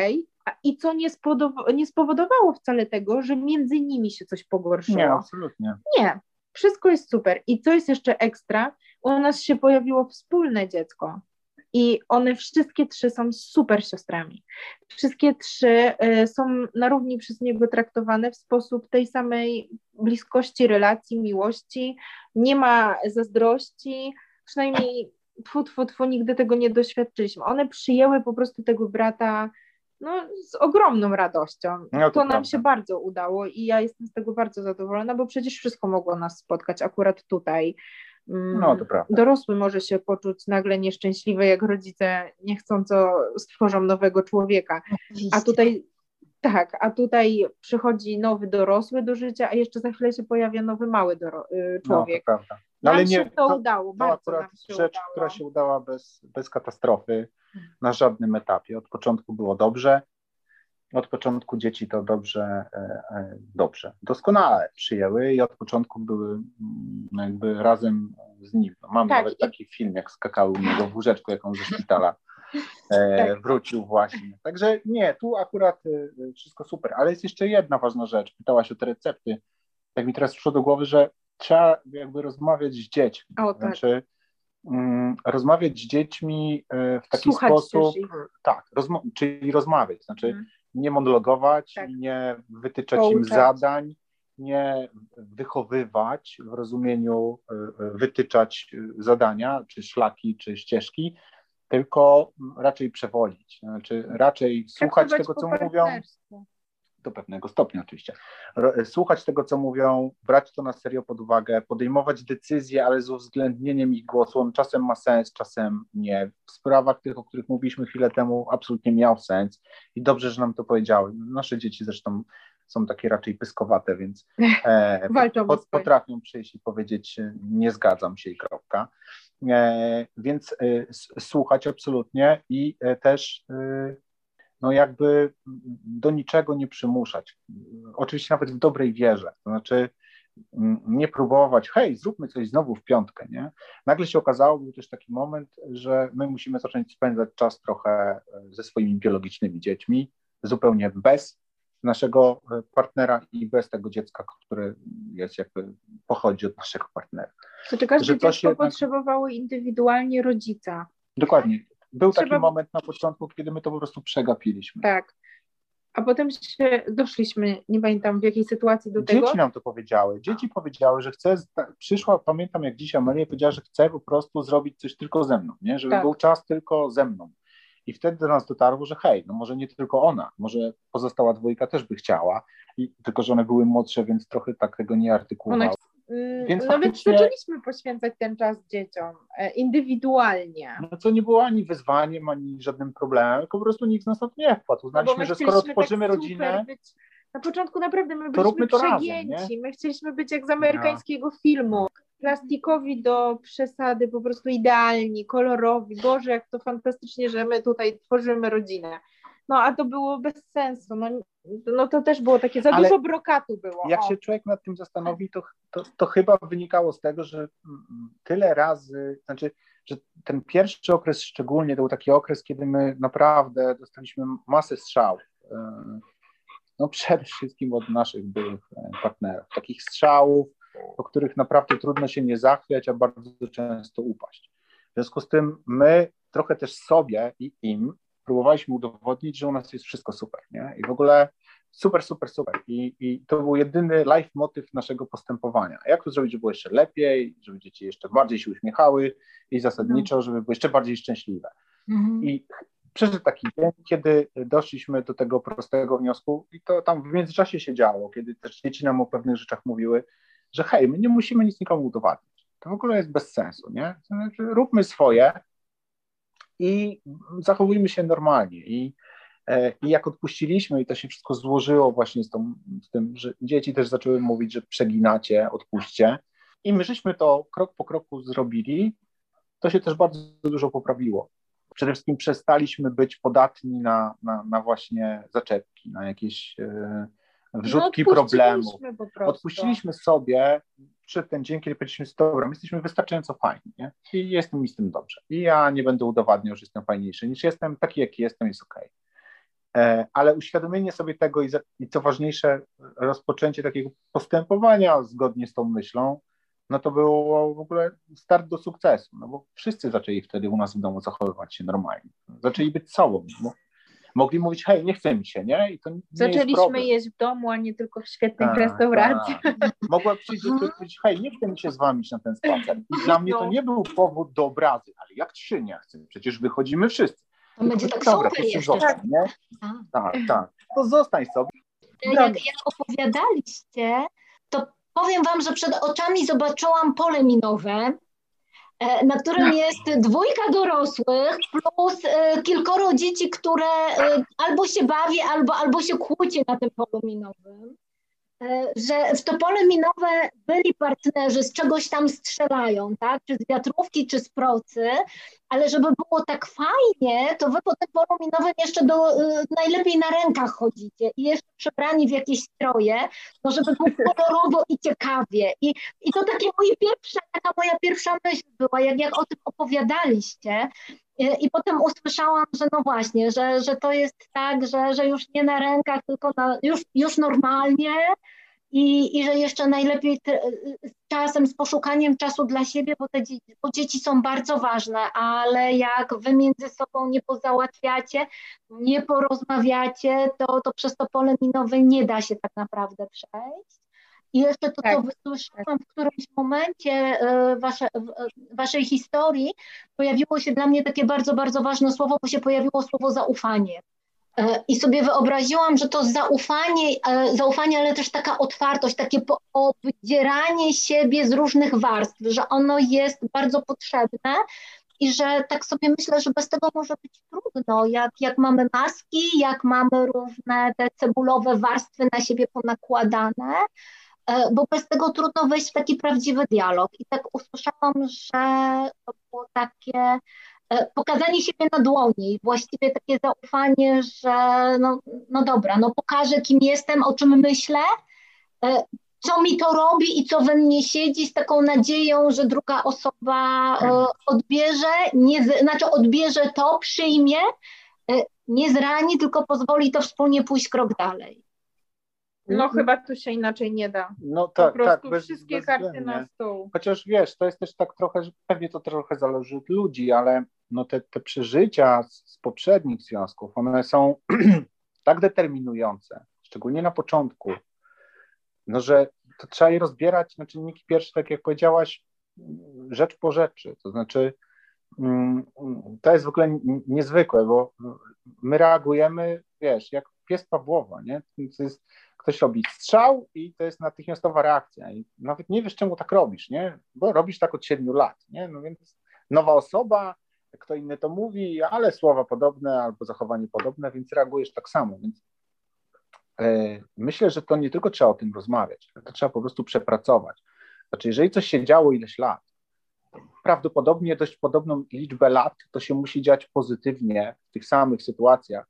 I co nie, nie spowodowało wcale tego, że między nimi się coś pogorszyło. Nie, absolutnie. Nie, wszystko jest super. I co jest jeszcze ekstra, u nas się pojawiło wspólne dziecko. I one wszystkie trzy są super siostrami. Wszystkie trzy y, są na równi przez niego traktowane w sposób tej samej bliskości, relacji, miłości. Nie ma zazdrości, przynajmniej tfu, tfu, tfu, nigdy tego nie doświadczyliśmy. One przyjęły po prostu tego brata no, z ogromną radością. No, to, to nam się bardzo udało i ja jestem z tego bardzo zadowolona, bo przecież wszystko mogło nas spotkać akurat tutaj. No, to prawda. Dorosły może się poczuć nagle nieszczęśliwy, jak rodzice niechcąco stworzą nowego człowieka. Oczywiście. A tutaj tak, a tutaj przychodzi nowy dorosły do życia, a jeszcze za chwilę się pojawia nowy mały y, człowiek. No, to prawda. No, ale nie, to, to udało, to bardzo nam się rzecz, udało. która się udała bez, bez katastrofy na żadnym etapie. Od początku było dobrze, od początku dzieci to dobrze, e, e, dobrze, doskonale przyjęły i od początku były mm, jakby razem z nim. No, mamy tak, nawet taki film, jak skakały u niego w łóżeczku, jaką ze szpitala e, tak. wrócił właśnie. Także nie, tu akurat wszystko super, ale jest jeszcze jedna ważna rzecz. Pytałaś o te recepty. Tak mi teraz przyszło do głowy, że trzeba jakby rozmawiać z dziećmi. O, tak. Znaczy, mm, rozmawiać z dziećmi w taki Słuchać sposób, tak, rozmo czyli rozmawiać, znaczy hmm. Nie monologować, tak. nie wytyczać Pouczać. im zadań, nie wychowywać w rozumieniu e, e, wytyczać zadania, czy szlaki, czy ścieżki, tylko raczej przewolić, znaczy raczej słuchać tego, co mówią do pewnego stopnia oczywiście. Słuchać tego, co mówią, brać to na serio pod uwagę, podejmować decyzje, ale z uwzględnieniem ich głosu. On czasem ma sens, czasem nie. W sprawach tych, o których mówiliśmy chwilę temu, absolutnie miał sens i dobrze, że nam to powiedziały. Nasze dzieci zresztą są takie raczej pyskowate, więc e, pot, potrafią przyjść i powiedzieć nie zgadzam się i kropka. E, więc e, słuchać absolutnie i e, też e, no jakby do niczego nie przymuszać. Oczywiście nawet w dobrej wierze. To znaczy mm, nie próbować, hej, zróbmy coś znowu w piątkę, nie? Nagle się okazało, był też taki moment, że my musimy zacząć spędzać czas trochę e, ze swoimi biologicznymi dziećmi, zupełnie bez naszego e, partnera i bez tego dziecka, które jest jakby pochodzi od naszego partnera. To czy każde dziecko się... potrzebowało indywidualnie rodzica. Dokładnie. Był Trzeba... taki moment na początku, kiedy my to po prostu przegapiliśmy. Tak. A potem się doszliśmy, nie pamiętam w jakiej sytuacji do Dzieci tego. Dzieci nam to powiedziały. Dzieci powiedziały, że chce, przyszła, pamiętam jak dzisiaj Maria powiedziała, że chce po prostu zrobić coś tylko ze mną, nie? żeby tak. był czas tylko ze mną. I wtedy do nas dotarło, że hej, no może nie tylko ona, może pozostała dwójka też by chciała, i, tylko że one były młodsze, więc trochę tak tego nie artykułowały. Mm, więc no faktycznie... więc zaczęliśmy poświęcać ten czas dzieciom e, indywidualnie. No co nie było ani wyzwaniem, ani żadnym problemem, tylko po prostu nikt z nas na to nie wpadł. Uznaliśmy, no że skoro tworzymy tak rodzinę... Być... Na początku naprawdę my byliśmy przegięci. Razem, my chcieliśmy być jak z amerykańskiego no. filmu. Plastikowi do przesady, po prostu idealni, kolorowi. Boże, jak to fantastycznie, że my tutaj tworzymy rodzinę. No a to było bez sensu. No, no to też było takie, za Ale dużo brokatu było. Jak o. się człowiek nad tym zastanowi, to, to, to chyba wynikało z tego, że tyle razy, znaczy, że ten pierwszy okres szczególnie to był taki okres, kiedy my naprawdę dostaliśmy masę strzałów. E, no przede wszystkim od naszych byłych e, partnerów. Takich strzałów, po których naprawdę trudno się nie zachwiać, a bardzo często upaść. W związku z tym my trochę też sobie i im próbowaliśmy udowodnić, że u nas jest wszystko super, nie? I w ogóle super, super, super. I, i to był jedyny life motyw naszego postępowania. Jak to zrobić, żeby było jeszcze lepiej, żeby dzieci jeszcze bardziej się uśmiechały i zasadniczo, mhm. żeby były jeszcze bardziej szczęśliwe. Mhm. I przyszedł taki dzień, kiedy doszliśmy do tego prostego wniosku i to tam w międzyczasie się działo, kiedy też dzieci nam o pewnych rzeczach mówiły, że hej, my nie musimy nic nikomu udowadniać. To w ogóle jest bez sensu, nie? Znaczy, róbmy swoje, i zachowujmy się normalnie. I, e, I jak odpuściliśmy, i to się wszystko złożyło właśnie z, tą, z tym, że dzieci też zaczęły mówić, że przeginacie, odpuśćcie. I my żeśmy to krok po kroku zrobili, to się też bardzo dużo poprawiło. Przede wszystkim przestaliśmy być podatni na, na, na właśnie zaczepki, na jakieś e, wrzutki no, problemów. Odpuściliśmy sobie przyszedł ten dzień, kiedy powiedzieliśmy, dobra, my jesteśmy wystarczająco fajni nie? i jestem mi z tym dobrze. I ja nie będę udowadniał, że jestem fajniejszy niż jestem, taki jaki jestem, jest ok. E, ale uświadomienie sobie tego i, za, i co ważniejsze, rozpoczęcie takiego postępowania zgodnie z tą myślą, no to było w ogóle start do sukcesu, no bo wszyscy zaczęli wtedy u nas w domu zachowywać się normalnie. Zaczęli być sobą. Bo mogli mówić, hej, nie chce mi się, nie? I to nie Zaczęliśmy jeść w domu, a nie tylko w świetnych tak, restauracjach. Tak. Mogła przyjść i powiedzieć, hej, nie chce mi się z wami iść na ten spacer. I dla mnie to no. nie był powód do obrazy, ale jak trzy nie chcę? Przecież wychodzimy wszyscy. To będzie tak dobra, super jeszcze. Zostań, nie? Tak, tak. To zostań sobie. Jak, jak opowiadaliście, to powiem wam, że przed oczami zobaczyłam pole minowe, na którym jest dwójka dorosłych plus e, kilkoro dzieci, które e, albo się bawi, albo, albo się kłóci na tym polu minowym. E, że w to pole minowe byli partnerzy, z czegoś tam strzelają, tak? czy z wiatrówki, czy z procy, ale żeby było tak fajnie, to wy po tym polu minowym jeszcze do, y, najlepiej na rękach chodzicie i jeszcze przebrani w jakieś stroje, no żeby było kolorowo i ciekawie. I, i to takie moje pierwsze, taka moja pierwsza myśl była, jak, jak o tym opowiadaliście, I potem usłyszałam, że no właśnie, że, że to jest tak, że, że już nie na rękach, tylko na, już, już normalnie i, i że jeszcze najlepiej te, czasem, z poszukaniem czasu dla siebie, bo te bo dzieci są bardzo ważne, ale jak wy między sobą nie pozałatwiacie, nie porozmawiacie, to, to przez to pole minowe nie da się tak naprawdę przejść. I jeszcze to, tak, co wysłyszałam w którymś momencie e, wasze, e, waszej historii, pojawiło się dla mnie takie bardzo, bardzo ważne słowo, bo się pojawiło słowo zaufanie. E, I sobie wyobraziłam, że to zaufanie, zaufanie, ale też taka otwartość, takie obdzieranie siebie z różnych warstw, że ono jest bardzo potrzebne i że tak sobie myślę, że bez tego może być trudno, jak, jak mamy maski, jak mamy różne te cebulowe warstwy na siebie ponakładane, bo bez tego trudno wejść w taki prawdziwy dialog. I tak usłyszałam, że to było takie e, pokazanie siebie na dłoni, właściwie takie zaufanie, że no, no dobra, no pokażę kim jestem, o czym myślę, e, co mi to robi i co we mnie siedzi z taką nadzieją, że druga osoba odbierze, nie, znaczy odbierze to, przyjmie, nie zrani, tylko pozwoli to wspólnie pójść krok dalej. No mhm. chyba tu się inaczej nie da. No tak, po prostu tak. Bez, wszystkie karty na stół. Chociaż wiesz, to jest też tak trochę, że pewnie to trochę zależy od ludzi, ale no te, te przeżycia z, z poprzednich związków, one są tak determinujące, szczególnie na początku, no że to trzeba je rozbierać na czynniki pierwsze, tak jak powiedziałaś, rzecz po rzeczy. To znaczy, mm, to jest w ogóle niezwykłe, bo my reagujemy, wiesz, jak pies Pawłowa, nie? To jest ktoś robi strzał i to jest natychmiastowa reakcja. I nawet nie wiesz, czemu tak robisz, nie? Bo robisz tak od siedmiu lat, nie? No więc nowa osoba, kto inny to mówi, ale słowa podobne albo zachowanie podobne, więc reagujesz tak samo. Więc e, myślę, że to nie tylko trzeba o tym rozmawiać, to trzeba po prostu przepracować. Znaczy, jeżeli coś się działo ileś lat, prawdopodobnie dość podobną liczbę lat to się musi dziać pozytywnie w tych samych sytuacjach,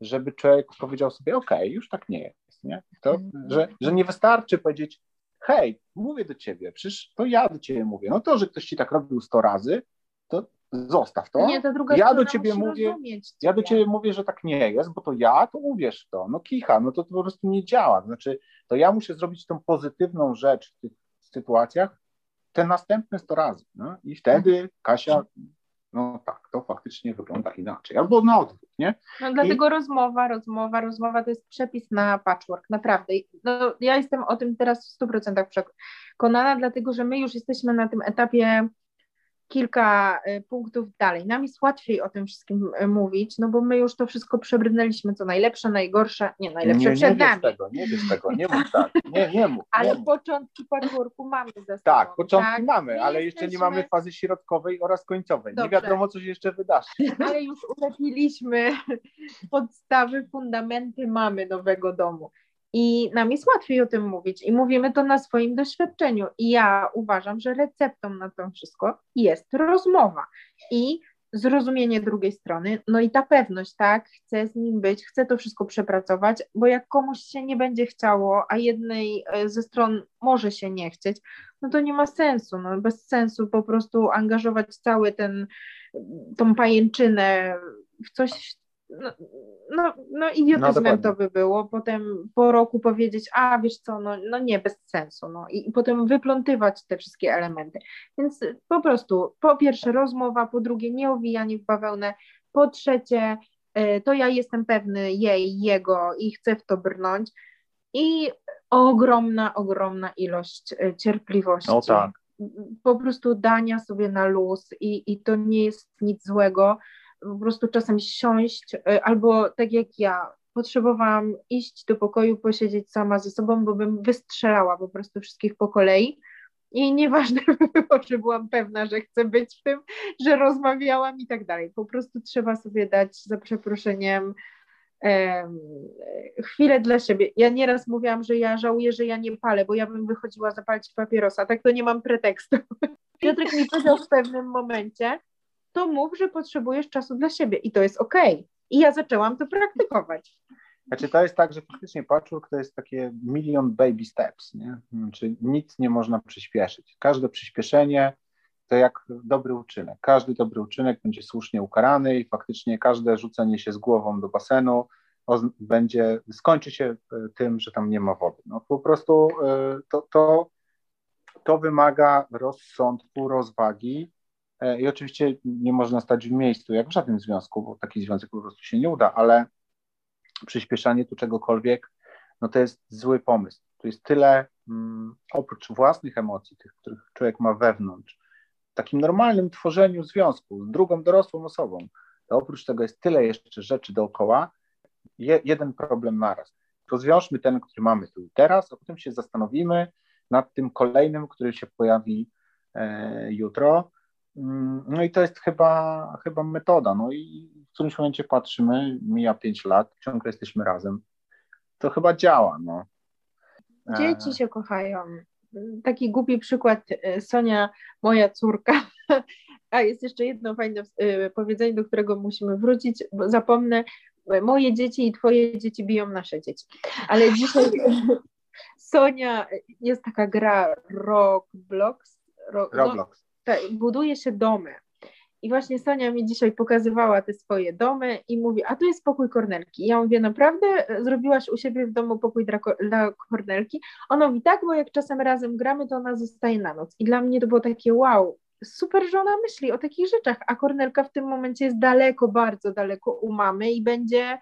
żeby człowiek powiedział sobie, ok, już tak nie jest nie? To, mhm. że, że nie wystarczy powiedzieć, hej, mówię do ciebie, przecież to ja do ciebie mówię. No to, że ktoś ci tak robił 100 razy, to zostaw to. Nie, to druga ja do ciebie mówię, ja do ciebie mówię, że tak nie jest, bo to ja, to uwierz w to. No kicha, no to, to po prostu nie działa. Znaczy, to ja muszę zrobić tą pozytywną rzecz w tych sytuacjach te następne 100 razy. No? I wtedy Kasia no tak, to faktycznie wygląda inaczej. Albo na odwrót, nie? No dlatego I... rozmowa, rozmowa, rozmowa to jest przepis na patchwork, naprawdę. No, ja jestem o tym teraz w 100% przekonana, dlatego że my już jesteśmy na tym etapie kilka y, punktów dalej. Nam jest łatwiej o tym wszystkim y, mówić, no bo my już to wszystko przebrnęliśmy, co najlepsze, najgorsze, nie najlepsze nie, przed nie nami. Tego, nie wiesz tego, nie mów tak, nie, nie mów. Ale nie początki patchworku mamy ze sobą. Tak, początki tak? mamy, ale jeszcze jesteśmy... nie mamy fazy środkowej oraz końcowej. Dobrze. Nie wiadomo, co się jeszcze wydarzy. Ale już ulepiliśmy podstawy, fundamenty mamy nowego domu. I nam jest łatwiej o tym mówić i mówimy to na swoim doświadczeniu. I ja uważam, że receptą na to wszystko jest rozmowa i zrozumienie drugiej strony, no i ta pewność, tak, chcę z nim być, chcę to wszystko przepracować, bo jak komuś się nie będzie chciało, a jednej e, ze stron może się nie chcieć, no to nie ma sensu, no bez sensu po prostu angażować cały ten, tą pajęczynę w coś, no, no, no idiotyzmem no, to by było, potem po roku powiedzieć, a wiesz co, no, no nie, bez sensu, no i, i potem wyplątywać te wszystkie elementy. Więc po prostu, po pierwsze rozmowa, po drugie nie owijanie w bawełnę, po trzecie e, to ja jestem pewny jej, jego i chcę w to brnąć i ogromna, ogromna ilość e, cierpliwości. No tak. Po prostu dania sobie na luz i, i to nie jest nic złego, po prostu czasem siąść, e, albo tak jak ja, potrzebowałam iść do pokoju, posiedzieć sama ze sobą, bo bym wystrzelała po prostu wszystkich po kolei. I nieważne było, czy byłam pewna, że chcę być w tym, że rozmawiałam i tak dalej. Po prostu trzeba sobie dać za przeproszeniem um, chwilę dla siebie. Ja nieraz mówiłam, że ja żałuję, że ja nie palę, bo ja bym wychodziła zapalić papierosa. Tak to nie mam pretekstu. Piotrek mi powiedział w pewnym momencie, to mów, że potrzebujesz czasu dla siebie i to jest ok. I ja zaczęłam to praktykować. Znaczy to jest tak, że faktycznie patchwork to jest takie milion baby steps, nie? Znaczy nic nie można przyspieszyć. Każde przyspieszenie to jak dobry uczynek. Każdy dobry uczynek będzie słusznie ukarany i faktycznie każde rzucenie się z głową do basenu będzie, skończy się tym, że tam nie ma wody. No po prostu to, to, to wymaga rozsądku, rozwagi i oczywiście nie można stać w miejscu, jak w żadnym związku, bo taki związek po prostu się nie uda, ale przyspieszanie tu czegokolwiek, no to jest zły pomysł. Tu jest tyle, mm, oprócz własnych emocji, tych, których człowiek ma wewnątrz, w takim normalnym tworzeniu związku z drugą dorosłą osobą, to oprócz tego jest tyle jeszcze rzeczy dookoła, je, jeden problem naraz. Rozwiążmy ten, który mamy tu i teraz, a potem się zastanowimy nad tym kolejnym, który się pojawi e, jutro. Mm, no i to jest chyba, chyba metoda. No i w którymś momencie patrzymy, mija 5 lat, ciągle jesteśmy razem. To chyba działa. No. Dzieci się kochają. Taki głupi przykład, e, Sonia, moja córka. A jest jeszcze jedno fajne e, powiedzenie, do którego musimy wrócić, bo zapomnę, moje dzieci i twoje dzieci biją nasze dzieci. Ale dzisiaj Sonia, jest taka gra Roblox. Ro, Roblox. Buduje się domy. I właśnie Sonia mi dzisiaj pokazywała te swoje domy i mówi, a tu jest pokój Kornelki. I ja mówię, naprawdę zrobiłaś u siebie w domu pokój dla, dla Kornelki? Ona mówi, tak, bo jak czasem razem gramy, to ona zostaje na noc. I dla mnie to było takie wow, super, że ona myśli o takich rzeczach, a Kornelka w tym momencie jest daleko, bardzo daleko u mamy i będzie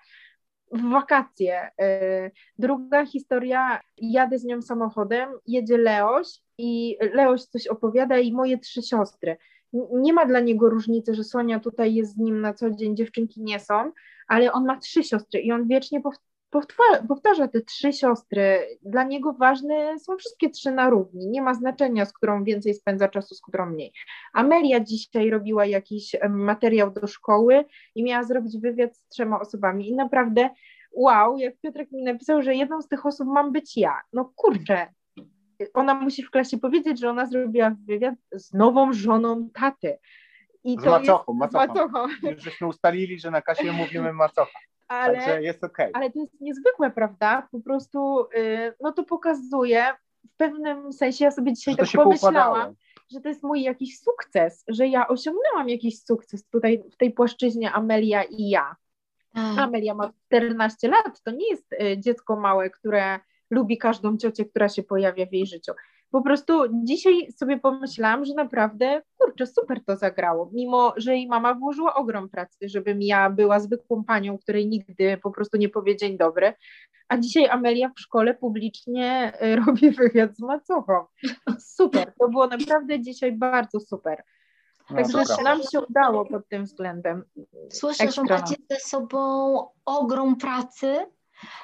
w wakacje. Y, druga historia, jadę z nią samochodem, jedzie Leoś i Leoś coś opowiada i moje trzy siostry. Nie ma dla niego różnicy, że Sonia tutaj jest z nim na co dzień, dziewczynki nie są, ale on ma trzy siostry i on wiecznie powtarza te trzy siostry. Dla niego ważne są wszystkie trzy na równi. Nie ma znaczenia, z którą więcej spędza czasu, z którą mniej. Amelia dzisiaj robiła jakiś materiał do szkoły i miała zrobić wywiad z trzema osobami. I naprawdę, wow, jak Piotrek mi napisał, że jedną z tych osób mam być ja. No kurczę, ona musi w klasie powiedzieć, że ona zrobiła wywiad z nową żoną taty. I z to macochą, jest, macochą. macochą. Już żeśmy ustalili, że na kasie mówimy macocha ale, Także jest okej. Okay. Ale to jest niezwykłe, prawda? Po prostu yy, no to pokazuje w pewnym sensie, ja sobie dzisiaj tak pomyślałam, że to jest mój jakiś sukces, że ja osiągnęłam jakiś sukces tutaj w tej płaszczyźnie Amelia i ja. Hmm. Amelia ma 14 lat, to nie jest y, dziecko małe, które lubi każdą ciocię, która się pojawia w jej życiu po prostu dzisiaj sobie pomyślałam, że naprawdę, kurczę, super to zagrało, mimo że jej mama włożyła ogrom pracy, żebym ja była zwykłą panią, której nigdy po prostu nie powie dzień dobry, a dzisiaj Amelia w szkole publicznie y, robi wywiad z macochą. Super, to było naprawdę dzisiaj bardzo super. No, Także no, nam się udało pod tym względem. Słyszę, że macie ze sobą ogrom pracy, e,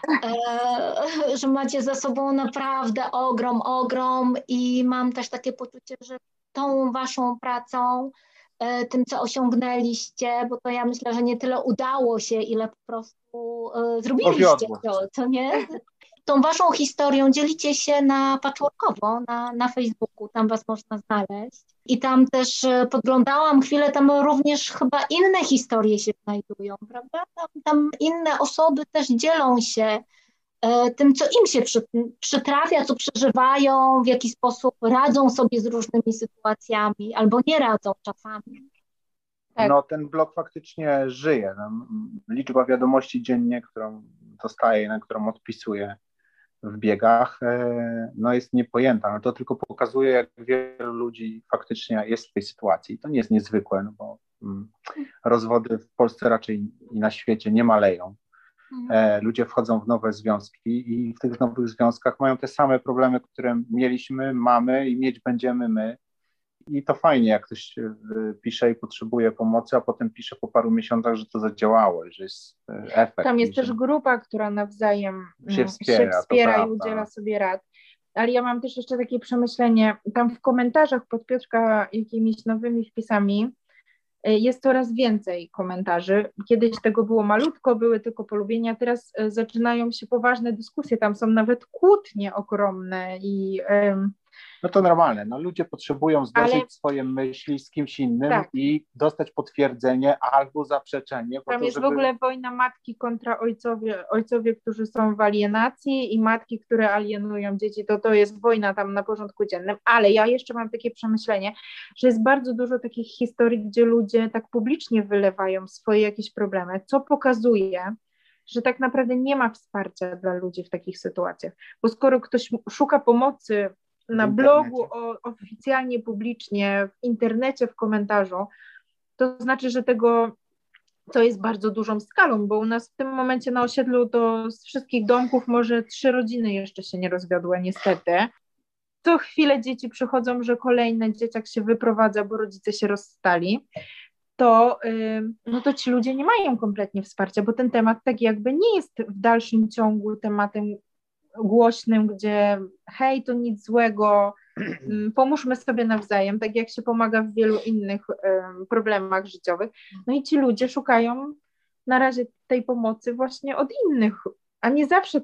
że macie za sobą naprawdę ogrom, ogrom i mam też takie poczucie, że tą waszą pracą, e, tym co osiągnęliście, bo to ja myślę, że nie tyle udało się, ile po prostu e, zrobiliście to, co nie? Tą waszą historią dzielicie się na patchworkowo, na, na Facebooku, tam was można znaleźć. I tam też e, podglądałam chwilę, tam również chyba inne historie się znajdują, prawda? Tam, tam inne osoby też dzielą się e, tym, co im się przy, przytrafia, co przeżywają, w jaki sposób radzą sobie z różnymi sytuacjami albo nie radzą czasami. Tak. No ten blog faktycznie żyje. No, liczba wiadomości dziennie, którą dostaję, na którą odpisuję, w biegach e, no jest niepojęta. No to tylko pokazuje, jak wielu ludzi faktycznie jest w tej sytuacji. To nie jest niezwykłe, no bo mm, rozwody w Polsce raczej i na świecie nie maleją. E, ludzie wchodzą w nowe związki i w tych nowych związkach mają te same problemy, które mieliśmy, mamy i mieć będziemy my. I to fajnie, jak ktoś e, pisze i potrzebuje pomocy, a potem pisze po paru miesiącach, że to zadziałało, że jest e, efekt. Tam jest też grupa, która nawzajem się wspiera, się wspiera i udziela sobie rad. Ale ja mam też jeszcze takie przemyślenie, tam w komentarzach pod Piotrka jakimiś nowymi wpisami e, jest coraz więcej komentarzy. Kiedyś tego było malutko, były tylko polubienia, teraz zaczynają się poważne dyskusje, tam są nawet kłótnie ogromne i No to normalne. No, ludzie potrzebują zderzyć Ale... swoje myśli z kimś innym tak. i dostać potwierdzenie albo zaprzeczenie. Tam to, jest żeby... w ogóle wojna matki kontra ojcowie, ojcowie, którzy są w alienacji i matki, które alienują dzieci. To, to jest wojna tam na porządku dziennym. Ale ja jeszcze mam takie przemyślenie, że jest bardzo dużo takich historii, gdzie ludzie tak publicznie wylewają swoje jakieś problemy, co pokazuje, że tak naprawdę nie ma wsparcia dla ludzi w takich sytuacjach. Bo skoro ktoś szuka pomocy na blogu o, oficjalnie, publicznie, w internecie, w komentarzu, to znaczy, że tego to jest bardzo dużą skalą, bo u nas w tym momencie na osiedlu to z wszystkich domków może trzy rodziny jeszcze się nie rozwiodły, niestety. Co chwilę dzieci przychodzą, że kolejny dzieciak się wyprowadza, bo rodzice się rozstali. To, no to ci ludzie nie mają kompletnie wsparcia, bo ten temat tak jakby nie jest w dalszym ciągu tematem głośnym, gdzie hej, to nic złego, pomóżmy sobie nawzajem, tak jak się pomaga w wielu innych problemach życiowych. No i ci ludzie szukają na razie tej pomocy właśnie od innych, a nie zawsze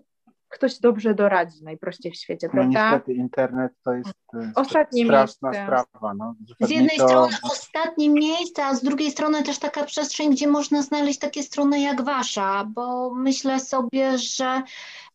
ktoś dobrze doradzi najprościej w świecie, no, prawda? No niestety internet to jest Ostatnie straszna miejsce. sprawa. No. Z jednej to... strony ostatnie miejsce, a z drugiej strony też taka przestrzeń, gdzie można znaleźć takie strony jak wasza, bo myślę sobie, że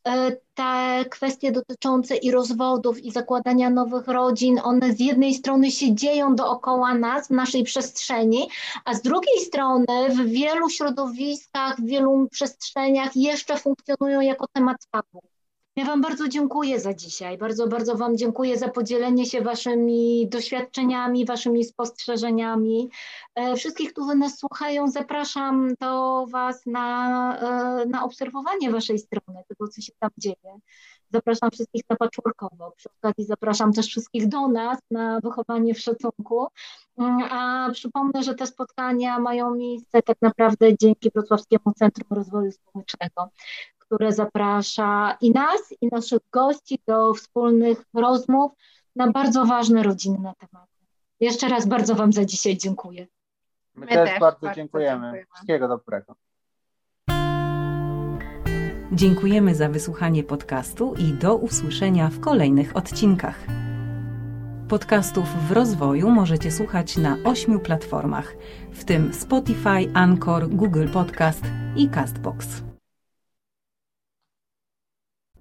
e, te kwestie dotyczące i rozwodów, i zakładania nowych rodzin, one z jednej strony się dzieją dookoła nas, w naszej przestrzeni, a z drugiej strony w wielu środowiskach, w wielu przestrzeniach jeszcze funkcjonują jako temat tabu. Ja Wam bardzo dziękuję za dzisiaj. Bardzo, bardzo Wam dziękuję za podzielenie się Waszymi doświadczeniami, Waszymi spostrzeżeniami. E, wszystkich, którzy nas słuchają, zapraszam do Was na, e, na obserwowanie Waszej strony, tego, co się tam dzieje. Zapraszam wszystkich na patchworkowo. Przy okazji zapraszam też wszystkich do nas na wychowanie w szacunku. Mm, a przypomnę, że te spotkania mają miejsce tak naprawdę dzięki Wrocławskiemu Centrum Rozwoju Społecznego które zaprasza i nas, i naszych gości do wspólnych rozmów na bardzo ważne rodzinne tematy. Jeszcze raz bardzo Wam za dzisiaj dziękuję. My, My też, też, bardzo, bardzo dziękujemy. dziękujemy. Wszystkiego dobrego. Dziękujemy za wysłuchanie podcastu i do usłyszenia w kolejnych odcinkach. Podcastów w rozwoju możecie słuchać na ośmiu platformach, w tym Spotify, Anchor, Google Podcast i Castbox.